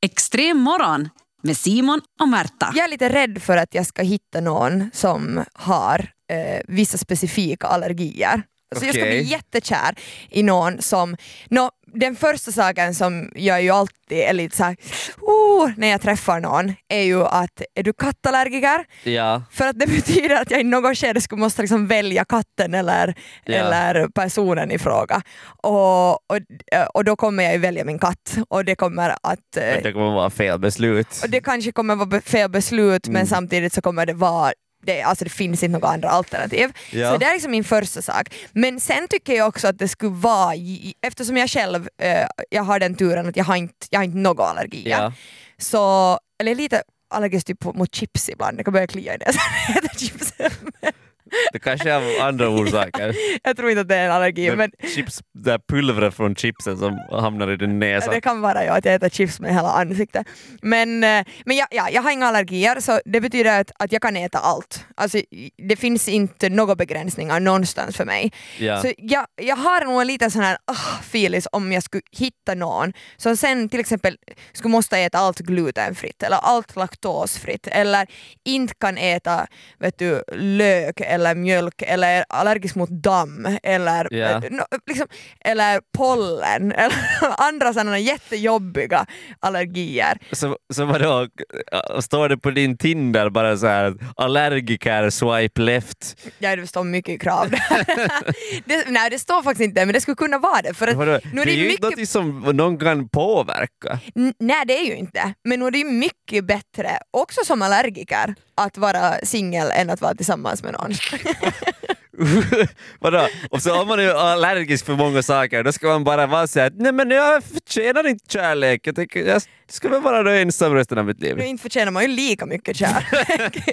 Extrem morgon med Simon och Märta. Jag är lite rädd för att jag ska hitta någon som har eh, vissa specifika allergier. Så jag ska bli jättekär i någon som... Nå, den första saken som jag ju alltid är lite såhär, oh, när jag träffar någon är ju att är du kattallergiker? Ja, För att det betyder att jag i något skede skulle måste liksom välja katten eller, Ja. eller personen i fråga. Och, och, och då kommer jag ju välja min katt och det kommer att eh, men det kommer vara fel beslut. och det kanske kommer vara fel beslut men Mm. samtidigt så kommer det vara det, alltså det finns inte några andra alternativ. Ja. Så det är liksom min första sak. Men sen tycker jag också att det skulle vara, eftersom jag själv eh, jag har den turen att jag har inte, jag har inte några allergier, Ja. så, eller lite allergisk typ mot chips ibland, det kan börja klia i jag äter chips. Det kanske är av andra orsaker. jag tror inte att det är en allergi men Men chips, det här pulvret från chipsen som hamnar i din näsa. Det kan vara ju att jag äter chips med hela ansiktet. Men, eh, men ja, ja, jag har inga allergier så det betyder att, att jag kan äta allt. Alltså, det finns inte några begränsningar någonstans för mig. Ja. Så jag, jag har nog en liten sån här uh, feeling om jag skulle hitta någon som sen till exempel skulle måste äta allt glutenfritt eller allt laktosfritt eller inte kan äta vet du, lök eller mjölk eller är allergisk mot damm eller, eh, no, liksom, eller pollen eller andra sådana jättejobbiga allergier. Så, så vadå, står det på din Tinder bara så här allergiker swipe left? Ja, det står mycket krav det, nej, det står faktiskt inte men det skulle kunna vara det. För att Vadå? nu är det är det ju mycket något som någon kan påverka. N- Nej det är ju inte, men nu är det mycket bättre, också som allergiker, att vara singel än att vara tillsammans med någon. Vadå? Och så om man är allergisk för många saker då ska man bara vara såhär nej men jag förtjänar inte kärlek, jag, tänker, jag ska väl vara då ensam resten av mitt liv. Nu inte förtjänar man ju lika mycket kärlek.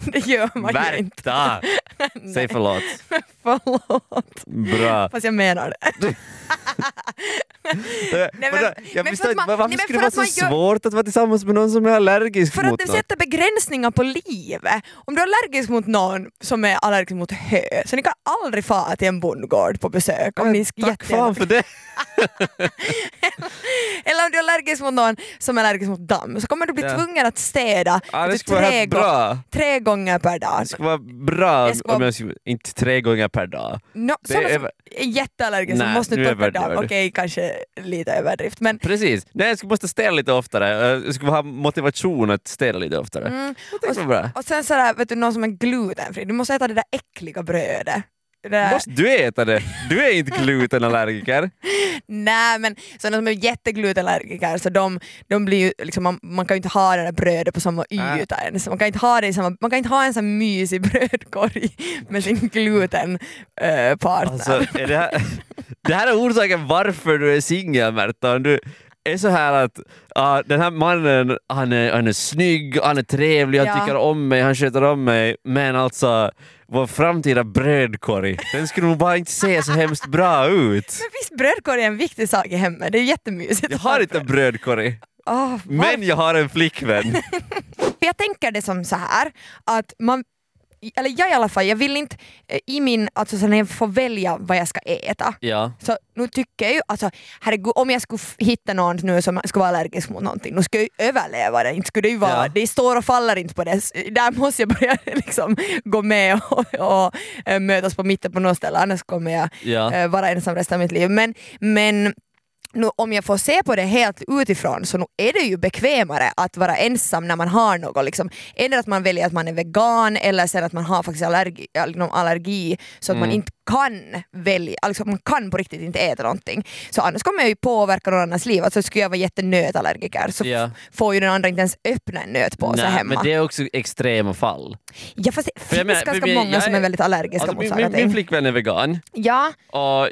det gör man ju inte. Säg förlåt. Förlåt, Bra. fast jag menar det. Nej, men- Vadå? jag men förstår för att inte, man- varför nej, skulle för det att vara så gör- svårt att vara tillsammans med någon som är allergisk För att mot det något? sätter begränsningar på livet. Om du är allergisk mot någon som är allergisk mot hö, så ni kan aldrig fara till en bondgård på besök. Om ni Tack jättegärna- fan för det! Eller om du är allergisk mot någon som är allergisk mot damm så kommer du bli Ja. tvungen att städa Ja, det typ skulle tre, bra. tre gånger per dag. Det skulle vara bra Det skulle om jag skulle, inte tre gånger per dag. No, Det är som är jätteallergiska Nej, måste inte ta per dag. Okej, du. kanske lite överdrift. Men, Precis, nej jag måste städa lite oftare, jag skulle ha motivation att städa lite oftare. mm, tänkte bra. och sen sådär, vet du, någon som är glutenfri, du måste äta det där äckliga brödet. Där- Måste du äta det? Du är inte glutenallergiker. Nej men sådana som är jätteglutenallergiker så de, de blir ju, liksom, man, man kan ju inte ha det där brödet på samma Äh. yta ens. Man kan inte ha det i samma, man kan inte ha en sån mysig brödkorg med sin glutenpartner. partner. Alltså, är det, här, det här är orsaken varför du är singel Märta. Du är så här att ah, den här mannen, han är, han är snygg, han är trevlig, han Ja. tycker om mig, han sköter om mig, men alltså vår framtida brödkorg, den skulle nog bara inte se så hemskt bra ut. Men visst brödkorg är en viktig sak i hemmet, det är jättemysigt. Jag har inte en brödkorg, varför? men jag har en flickvän. Jag tänker det som så här att man eller jag i alla fall, jag vill inte eh, i min, alltså så när jag får välja vad jag ska äta, Ja. så nu tycker jag ju, alltså herregud, om jag skulle hitta någon nu som skulle vara allergisk mot någonting, nu ska jag ju överleva det, inte skulle det ju vara, Ja. det står och faller inte på det, där måste jag börja liksom gå med och, och, eh, mötas på mitten på något ställe, annars kommer jag Ja. eh, vara ensam resten av mitt liv. Men, men nu, om jag får se på det helt utifrån så nu är det ju bekvämare att vara ensam när man har något. Liksom. Eller att man väljer att man är vegan eller sen att man har faktiskt allergi, liksom allergi så att man Mm. inte kan välja, alltså man kan på riktigt inte äta någonting. Så annars kommer jag ju påverka någon annans liv. Alltså skulle jag vara jättenötallergiker så f- får ju den andra inte ens öppna en nötpåse Nej, hemma. men det är också extrema fall. Ja fast det finns menar, ganska vi- många jag som är- är väldigt allergiska Alltså, mot min, saker min, min flickvän är vegan, Ja, och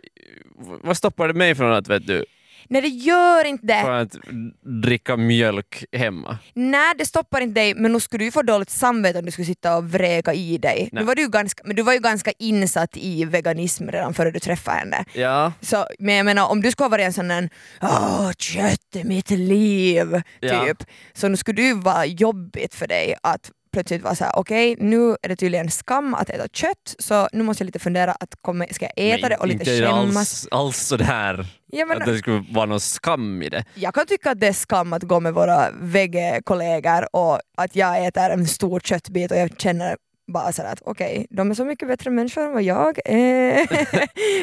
vad stoppar det mig från att, vet du, nej det gör inte det. från att dricka mjölk hemma? Nej, det stoppar inte dig, men nu skulle du få dåligt samvete om du skulle sitta och vräka i dig. Nej. Nu var du, ganska, men du var ju ganska insatt i veganism redan före du träffade henne. Ja, Så, men jag menar, om du skulle ha varit en sån där åh, kött är mitt liv, Ja. typ, så nu skulle det ju vara jobbigt för dig att plötsligt var så här: okej nu är det tydligen skam att äta kött så nu måste jag lite fundera att kommer, ska jag äta Men det och lite inte det skämmas? alls, alls sådär Ja, men, att det skulle vara någon skam i det. jag kan tycka att det är skam att gå med våra kollegor och att jag äter en stor köttbit och jag känner bara sådär att okej, de är så mycket bättre människor än vad jag är.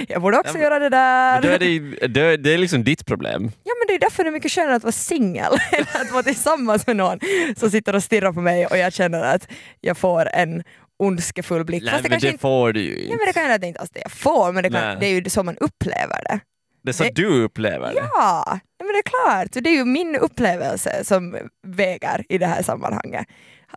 jag borde också Ja, men- göra det där. Då är det, det, det är liksom ditt problem. Ja det är därför det är mycket skönare att vara singel än att vara tillsammans med någon som sitter och stirrar på mig och jag känner att jag får en ondskefull blick. Nej, Fast det men det inte, får du ju inte. men det kan hända att det inte alls det jag får men det, kan, Nej. det är ju så man upplever det. Det är så det- du upplever det. Ja, ja, men det är klart. Det är ju min upplevelse som väger i det här sammanhanget.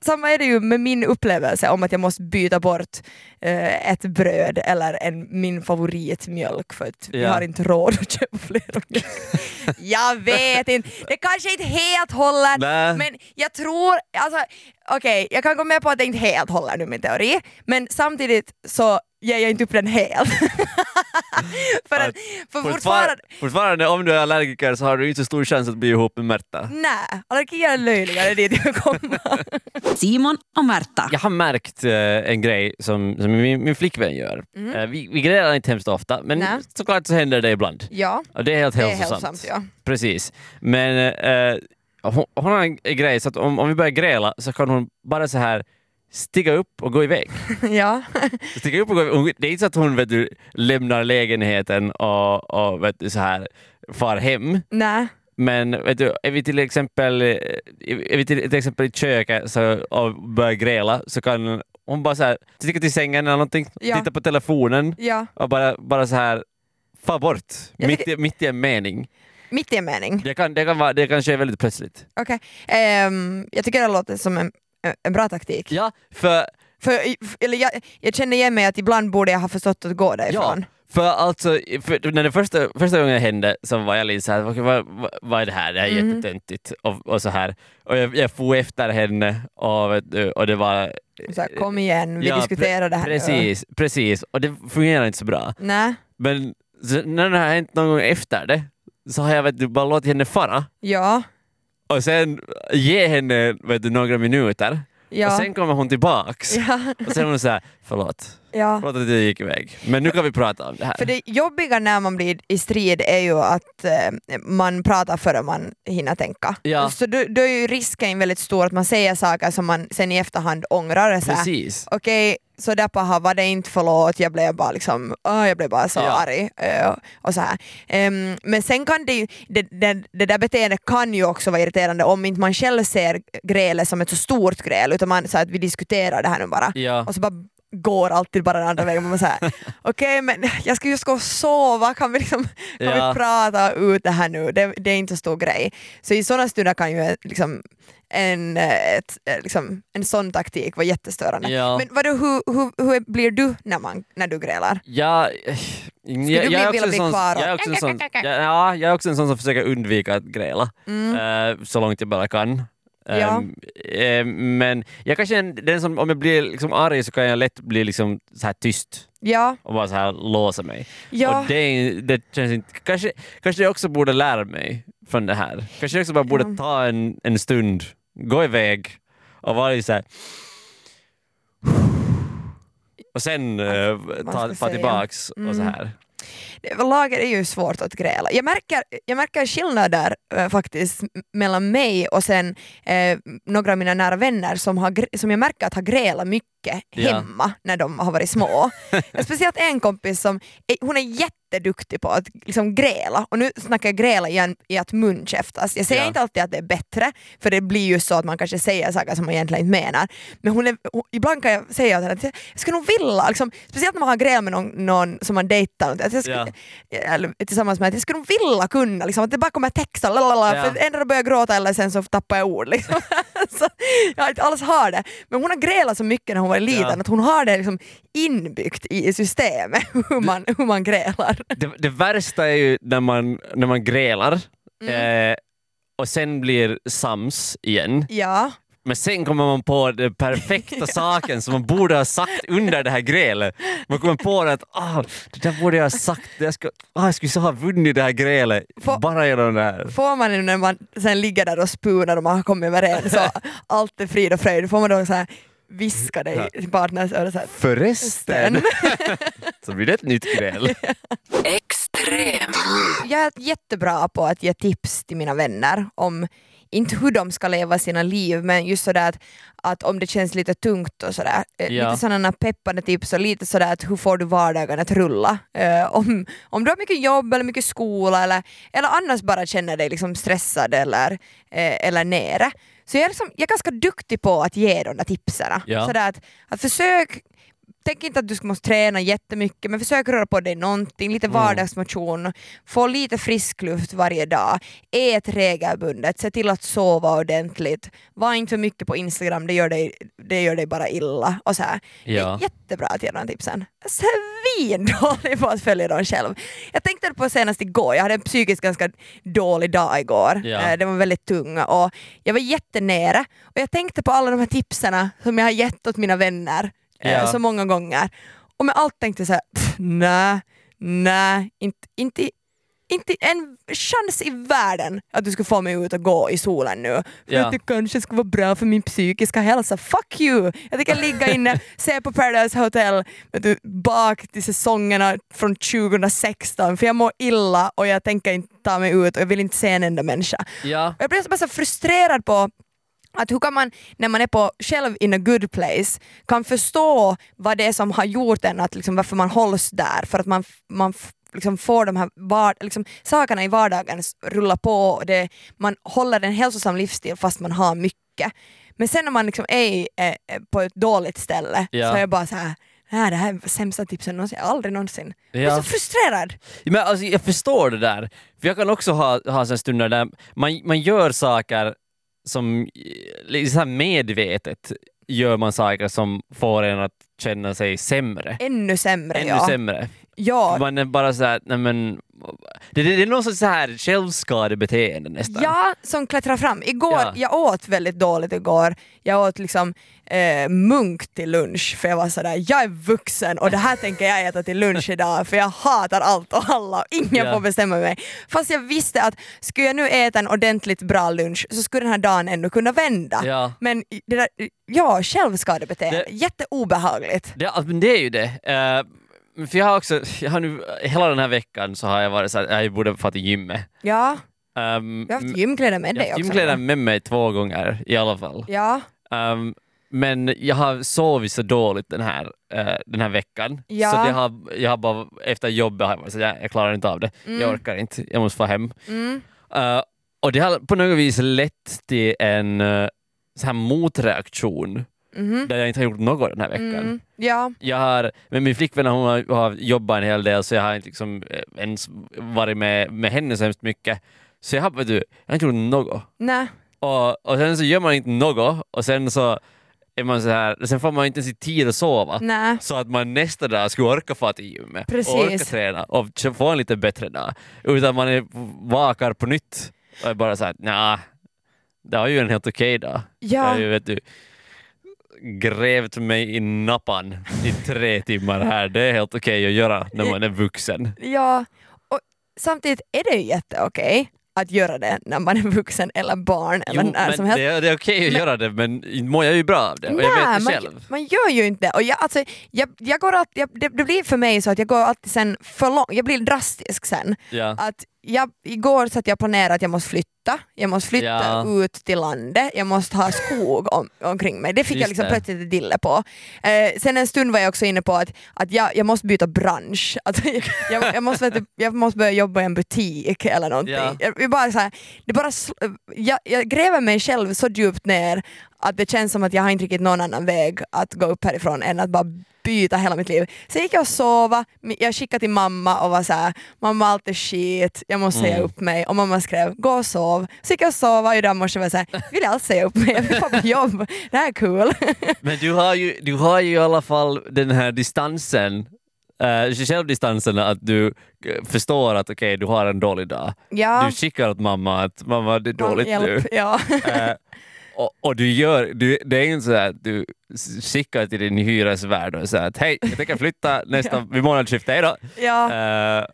Samma är det ju med min upplevelse om att jag måste byta bort eh, ett bröd eller en, min favoritmjölk för att vi Ja. har inte råd att köpa mjölk. jag vet inte, det kanske inte helt håller Nej. men jag tror, alltså okej jag kan gå med på att det inte helt håller nu min teori men samtidigt så ger jag inte upp den helt. för att, för fortfarande, Fortfarande, fortfarande, om du är allergiker så har du inte så stor chans att bli ihop med Märta. Nej, allergier är löjliga, det är dit jag komma. Simon och Märta. Jag har märkt eh, en grej som, som min, min flickvän gör. Eh, vi, vi grälar inte hemskt ofta, men Nej. såklart så händer det ibland. Ja, Och det är helt det är hälsosamt. hälsosamt. Ja. Precis. Men eh, hon, hon har en grej så att om, om vi börjar gräla så kan hon bara så här stiga upp och gå iväg. ja. Stiga upp och gå iväg. Det är inte så att hon vet du, lämnar lägenheten och, och vet du, så här far hem. Nej. Men vet du, är vi till exempel, eh, är vi till, till exempel i köket så, och börjar gräla så kan hon bara så här, sticka till sängen eller någonting, Ja. titta på telefonen Ja, och bara, bara så här far bort mitt, tycker- mitt i en mening. mitt i en mening. Det kan, det kan, vara, det kan ske väldigt plötsligt. Okej. Ehm, jag tycker det låter som en, en bra taktik. Ja, för, För, eller jag, jag känner igen mig att ibland borde jag ha förstått att gå ja, därifrån. för alltså, för när det första, första gången det hände så var jag lite såhär, okay, vad, vad, vad är det här? Det här är Mhm. jättetöntigt och, och så här. Och jag, jag for efter henne och, och det var Så här, kom igen, vi Ja, diskuterar det här nu. Precis, precis. Och det fungerar inte så bra. Nej, Men så när det har hänt någon gång efter det så har jag vet du, bara låtit henne fara ja, och sen ge henne vet du, några minuter ja. och sen kommer hon tillbaks ja, och sen är hon såhär förlåt, ja. förlåt att jag gick iväg men nu kan vi prata om det här. För det jobbiga när man blir i strid är ju att eh, man pratar före man hinner tänka. Ja. Så då, då är ju risken väldigt stor att man säger saker som man sen i efterhand ångrar. Precis. Okej, så där paha var det inte, förlåt, jag blev bara liksom, åh, jag blev bara så Ja. arg. eh, och så här. Ehm, men sen kan det det, det, det där beteendet kan ju också vara irriterande om inte man själv ser grälet som ett så stort gräl utan man så att vi diskuterar det här nu bara Ja. och så bara går alltid bara den andra vägen. Man säger okej men jag ska just gå och sova, kan vi, liksom, kan Ja. vi prata ut det här nu? Det, det är inte så stor grej. Så i sådana stunder kan ju liksom, en, eh, ett, eh, liksom, en sån taktik vara jättestörande. Ja. Men vadå, hur, hur, hur blir du när, man, när du grälar? Ja, jag, jag, jag, är sån, jag, är också en sån, ja, ja, jag är också en sån som försöker undvika att gräla Mm. eh, så långt jag bara kan. Ja. Eh, men jag kanske är en- den som, om jag blir liksom arg så kan jag lätt bli liksom så här tyst Ja, och bara så här låsa mig. ja. Och det, det känns inte, kanske, kanske jag också borde lära mig från det här. Kanske jag också bara borde Ja. ta en, en stund, gå iväg och vara så här. Och sen man ta, ta tillbaks och så Mm. här. Lager är ju svårt att gräla. Jag märker, jag märker skillnader äh, eh, faktiskt mellan mig och sen eh, några av mina nära vänner som, har, som jag märker att har grälat mycket Ja. hemma när de har varit små. Speciellt en kompis som hon är jätteduktig på att liksom gräla och nu snackar jag gräla igen i att munkäftas. Jag säger Ja. inte alltid att det är bättre för det blir ju så att man kanske säger saker som man egentligen inte menar. Men hon är, hon, ibland kan jag säga att henne att jag skulle nog vilja, liksom, speciellt när man har gräl med någon, någon som man dejtar, att jag skulle, eller tillsammans med att jag skulle nog vilja kunna, liksom, att det bara kommer texta, lalala, Ja. för ändå börjar jag gråta eller sen så tappar jag ord. Liksom. så, jag inte alls har det. Men hon har grälat så mycket när hon var liten Ja. att hon har det liksom inbyggt i systemet hur man, hur man grälar. Det, det värsta är ju när man, när man grälar Mm. eh, och sen blir sams igen. Ja, Men sen kommer man på den perfekta saken som man borde ha sagt under det här grälet. Man kommer på att ah, det där borde jag ha sagt, jag, ska, ah, jag skulle så ha vunnit det här grälet Få- bara genom det här. får man nu när man sen ligger där och spunar och man har kommit överens och allt är frid och fröjd, får man då så här viska det i partners öra såhär Förresten så blir det ett nytt gräl. Extrem. jag är jättebra på att ge tips till mina vänner om inte hur de ska leva sina liv men just sådär att, att om det känns lite tungt och sådär. Eh, Ja. Lite sådana peppande tips och lite sådär att hur får du vardagen att rulla? Eh, om, om du har mycket jobb eller mycket skola eller, eller annars bara känner dig liksom stressad eller, eh, eller nere. Så jag är, liksom, jag är ganska duktig på att ge de där tipsen. Ja. Sådär att, att försök Tänk inte att du måste träna jättemycket men försök röra på dig någonting, lite Mm. vardagsmotion, få lite frisk luft varje dag, ät regelbundet, se till att sova ordentligt, var inte för mycket på Instagram, det gör dig, det gör dig bara illa. Och så här. Ja. Det är jättebra att ge de tipsen. Svindålig på att följa dem själv. Jag tänkte på senast igår, jag hade en psykiskt ganska dålig dag igår. Ja. Eh, Den var väldigt tung och jag var jättenere och jag tänkte på alla de här tipsen som jag har gett åt mina vänner Ja. så många gånger. Och med allt tänkte jag såhär, nej, nej, inte, inte, inte en chans i världen att du ska få mig ut och gå i solen nu. För Ja. att det kanske skulle vara bra för min psykiska hälsa. Fuck you! Jag tänker ligga inne, se på Paradise Hotel du, bak till säsongerna från 2016 för jag mår illa och jag tänker inte ta mig ut och jag vill inte se en enda människa. Ja. Jag blir så bara så frustrerad på att hur kan man, när man är på själv in a good place, kan förstå vad det är som har gjort en, att liksom varför man hålls där, för att man, man liksom får de här var, liksom, sakerna i vardagen rulla på och det, man håller en hälsosam livsstil fast man har mycket. Men sen när man liksom är eh, eh, på ett dåligt ställe Ja. så är jag bara så här Nej, det här är sämsta tipsen någonsin, aldrig någonsin. Jag är Ja. så frustrerad. Men alltså, jag förstår det där. För jag kan också ha, ha stunder där man, man gör saker som så här medvetet gör man saker som får en att känna sig sämre. Ännu sämre Ännu ja. sämre. ja. Man är bara såhär, nej men... Det, det, det är någon sorts så här självskadebeteende nästan. Ja, som klättrar fram. Igår, Ja. jag åt väldigt dåligt igår. Jag åt liksom eh, munk till lunch för jag var sådär, jag är vuxen och det här tänker jag äta till lunch idag för jag hatar allt och alla och ingen Ja. får bestämma mig. Fast jag visste att skulle jag nu äta en ordentligt bra lunch så skulle den här dagen ändå kunna vända. Ja. Men det där, ja, självskadebeteende, Det- jätteobehagligt. Det, alltså, det är ju det. Eh, för jag har också, jag har nu, hela den här veckan så har jag varit såhär, jag borde få till gymmet. Ja, Um, jag har haft gymkläder med jag dig också. gymkläder med mig två gånger i alla fall. Ja, Um, men jag har sovit så dåligt den här, eh, den här veckan. Ja. Så det har, jag har bara, efter jobbet har jag varit så jag, jag klarar inte av det. Jag orkar inte, jag måste få hem. mm. Eh, och det har på något vis lett till en uh, så här motreaktion mhm, där jag inte har gjort något den här veckan. mm. ja, Jag har, men min flickvän hon har, har jobbat en hel del så jag har inte liksom eh, ens varit med, med henne så hemskt mycket. Så jag har, vet du, jag har inte gjort något. nej, Och, och sen så gör man inte något och sen så är man så här, sen får man inte ens tid att sova. nej. Så att man nästa dag skulle orka få till gymmet Precis. och orka träna och få en lite bättre dag. Utan man är vakar på nytt och är bara såhär, nja, det var ju en helt okej dag. Jag Ja. ju vet du, grävt mig i nappan i tre timmar här. Det är helt okej att göra när man är vuxen. Ja, och samtidigt är det ju jätteokej att göra det när man är vuxen eller barn eller Jo, när som helst. det, det är okej att Men- göra det men mår jag ju bra av det och jag vet det man, själv. man gör ju inte. Och jag, alltså, jag, jag går alltid, jag, det, det blir för mig så att jag går alltid sen för långt, jag blir drastisk sen. Ja. Att jag, igår satt jag planerade att jag måste flytta, jag måste flytta Ja. ut till landet, jag måste ha skog om, omkring mig. Det fick jag Just liksom det. plötsligt ett dille på. Eh, sen en stund var jag också inne på att, att jag, jag måste byta bransch. Att jag, jag, måste, vet jag måste börja jobba i en butik eller någonting. Ja. Jag, jag bara så här, det bara, jag, jag gräver mig själv så djupt ner att det känns som att jag har inte riktigt någon annan väg att gå upp härifrån än att bara byta hela mitt liv. Sen gick jag och sova, jag skickade till mamma och var så här: mamma allt är skit, jag måste säga Mm. upp mig. Och mamma skrev gå och sov. Så gick jag och sova och idag morse var jag såhär, vill jag alls säga upp mig? Jag vill bara på jobb, det här är cool. Men du har, ju, du har ju i alla fall den här distansen, uh, självdistansen att du eh, förstår att okej, du har en dålig dag. ja, Du skickar åt mamma att mamma det är dåligt nu. hjälp. Ja. Eh, och, och du gör, du, det är inte så att du skickar till din hyresvärd och säger att hej, jag tänker flytta nästa, vid månadsskiftet, hejdå. ja. Eh,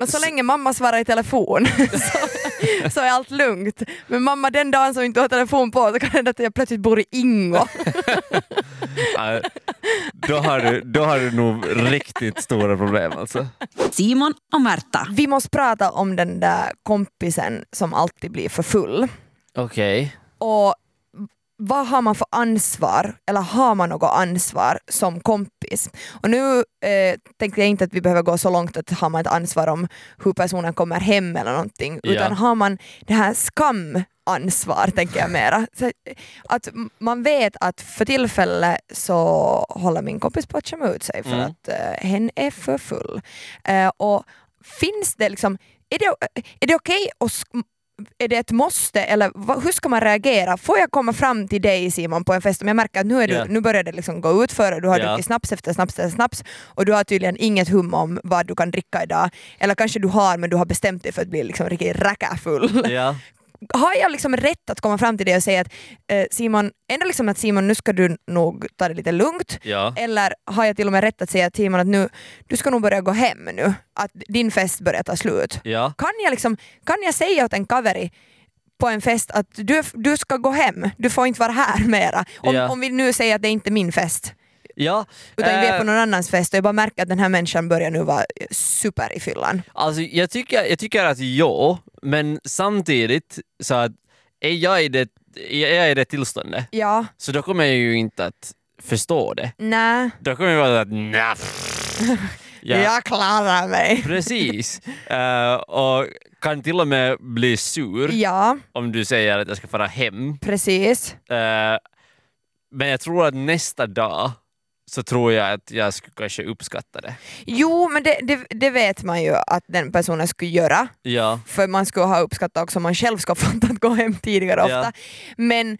Och så länge mamma svarar i telefon så, så är allt lugnt. Men mamma den dagen som inte har telefon på så kan det hända att jag plötsligt bor i Ingo. Ja, då, har du, då har du nog riktigt stora problem alltså. Simon och Märta. Vi måste prata om den där kompisen som alltid blir för full. Okej. Och vad har man för ansvar, eller har man något ansvar som kompis? Och nu eh, tänkte jag inte att vi behöver gå så långt att har man ett ansvar om hur personen kommer hem eller någonting, Ja. utan har man det här skamansvar, tänker jag mera. Så, att m- man vet att för tillfället så håller min kompis på att skämma ut sig för Mm. att eh, hen är för full. Eh, och finns det liksom, är det, är det okej att sk- är det ett måste eller vad, hur ska man reagera? Får jag komma fram till dig Simon på en fest om jag märker att nu, är du, Ja. nu börjar det liksom gå ut för du har Ja. druckit snaps efter snaps efter snaps och du har tydligen inget hum om vad du kan dricka idag. Eller kanske du har men du har bestämt dig för att bli liksom riktigt räckafull. Ja. Har jag liksom rätt att komma fram till dig och säga att eh, Simon, ändå liksom att Simon nu ska du nog ta det lite lugnt Ja. eller har jag till och med rätt att säga till Simon att nu, du ska nog börja gå hem nu, att din fest börjar ta slut. Ja. Kan jag, liksom, kan jag säga åt en kaveri på en fest att du, du ska gå hem, du får inte vara här mera. Om, Ja. om vi nu säger att det inte är min fest, ja. utan vi är eh, på någon annans fest och jag bara märker att den här människan börjar nu vara super i fyllan. Alltså jag tycker, jag tycker att ja, men samtidigt så att är jag i det, är jag i det tillståndet Ja, så då kommer jag ju inte att förstå det. nej, Då kommer jag vara att nej. Ja, jag klarar mig. Precis. Eh, och kan till och med bli sur Ja, om du säger att jag ska fara hem. precis. Eh, men jag tror att nästa dag så tror jag att jag skulle kanske uppskatta det. Jo, men det, det, det vet man ju att den personen skulle göra. Ja. för man skulle ha uppskattat också om man själv ska få att gå hem tidigare ofta. Ja. Men,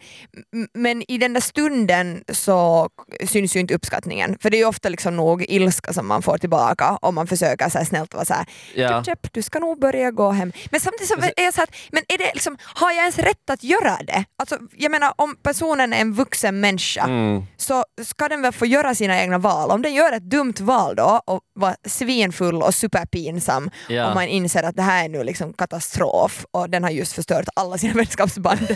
men i den där stunden så syns ju inte uppskattningen, för det är ju ofta liksom nog ilska som man får tillbaka om man försöker så snällt vara såhär Ja. du, du ska nog börja gå hem. Men samtidigt så Alltså- är jag så att, men är det liksom, har jag ens rätt att göra det? Alltså, jag menar om personen är en vuxen människa Mm. så ska den väl få göra sina egna val. Om den gör ett dumt val då och var svinfull och superpinsam Ja. och man inser att det här är nu liksom katastrof och den har just förstört alla sina vänskapsband.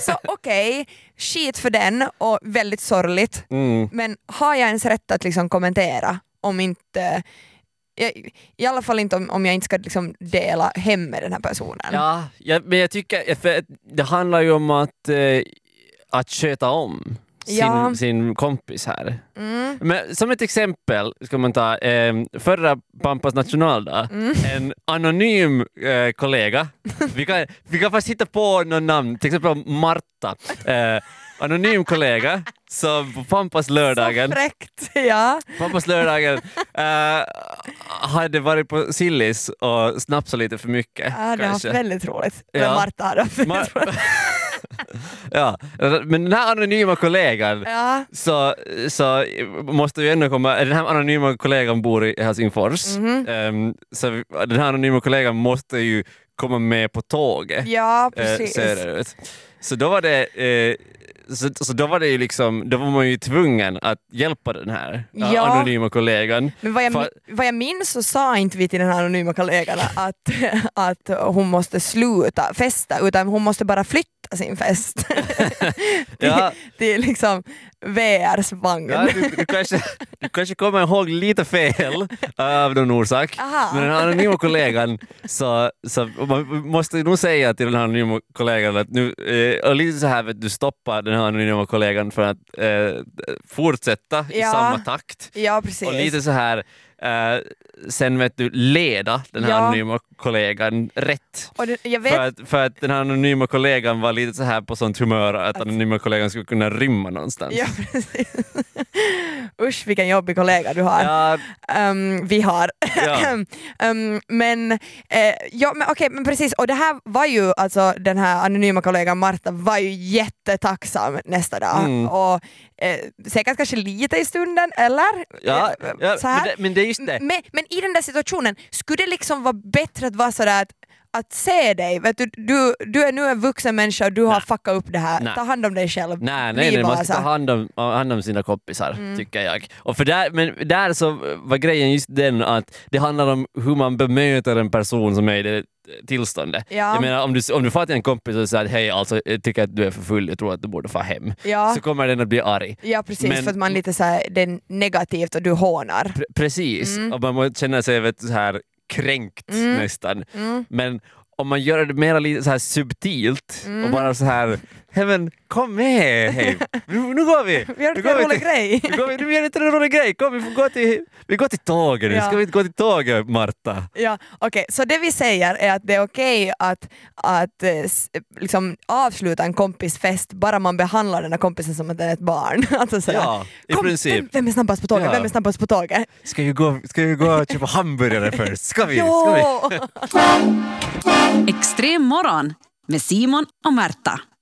så okej, skit för den och väldigt sorgligt. Mm. Men har jag ens rätt att liksom kommentera om inte i, I alla fall inte om, om jag inte ska liksom dela hem med den här personen. Ja, ja, men jag tycker, för det handlar ju om att, eh, att sköta om sin, Ja. sin kompis här. Mm. Men som ett exempel ska man ta eh, förra Pampas nationaldag, Mm. en anonym eh, kollega, vi kan, vi kan fast hitta på någon namn, till exempel Marta, eh, anonym kollega som på Pampas lördagen Så fräckt, ja. Pappas lördagen eh, hade varit på Sillis och snapsat lite för mycket. ja det har haft väldigt roligt. Ja. Marta har haft väldigt roligt. ja, men den här anonyma kollegan Ja. så, så måste ju ändå komma, den här anonyma kollegan bor i Helsingfors, Mhm. Ehm, så vi- den här anonyma kollegan måste ju komma med på tåget Ja, eh, precis. söderut. Så då var det eh, så, så då var det ju liksom, då var man ju tvungen att hjälpa den här eh, Ja. anonyma kollegan. Men vad jag, För- vad jag minns så sa inte vi till den här anonyma kollegan att, att hon måste sluta festa utan hon måste bara flytta sin fest Ja. till, till liksom VRs vagn. Ja, du, du, kanske, du kanske kommer ihåg lite fel av någon orsak. Aha. Men den här anonyma kollegan, så, så man måste nog säga till den här anonyma kollegan att nu, eh, lite så här vet du stoppar den här anonyma kollegan för att eh, fortsätta i Ja. samma takt. Ja precis. Och lite så här, eh, sen vet du leda den här Ja. anonyma kollegan rätt. Jag vet, För att, för att den här anonyma kollegan var lite så här på sånt humör att Att- anonyma kollegan skulle kunna rymma någonstans. ja, precis. Usch vilken jobbig kollega du har. Ja, Ehm, vi har. Ja. Ehm, men eh, ja, men okej, men precis. Och det här var ju, alltså den här anonyma kollegan Marta var ju jättetacksam nästa dag. Mm. Och eh, säkert kanske lite i stunden, eller? Ja, Eh, ja så men, här. det, men det är just det. Men, men i den där situationen, skulle det liksom vara bättre att vara sådär att att se dig. Vet du, du, du är nu en vuxen människa och du har fuckat upp det här. Nej. Ta hand om dig själv. Nej, nej, nej man ska ta hand om, hand om sina kompisar, Mm. tycker jag. Och för där, men där så var grejen just den att det handlar om hur man bemöter en person som är i det tillståndet. Ja. Jag menar, om du, om du får till en kompis och säger att hej, alltså, jag tycker att du är för full, jag tror att du borde få hem. Ja. Så kommer den att bli arg. Ja precis, Men- för att man lite så här, det är negativt och du hånar. Pre- precis, Mm. och man känna sig vet, så här kränkt Mm. nästan. Mm. Men om man gör det mer lite så här subtilt Mm. och bara så här, hej men kom med, hej. Nu, nu går vi! Vi har Nu gjort går en vi rolig grej. Nu, går vi, nu gör det inte en rolig grej, kom vi får gå till, vi går till tåget nu, Ja. ska vi inte gå till tåget Marta? Ja, okej, så det vi säger är att det är okej att, att eh, liksom avsluta en kompis fest bara man behandlar den här kompisen som att den är ett barn. Alltså sådär, Ja, i "Kom, princip. Vem, vem är snabbast på tåget? Ja. Vem är snabbast på tåget? Ska vi gå, ska vi gå och köpa hamburgare först? Ska vi? Ska vi? Extrem morgon med Simon och Märta.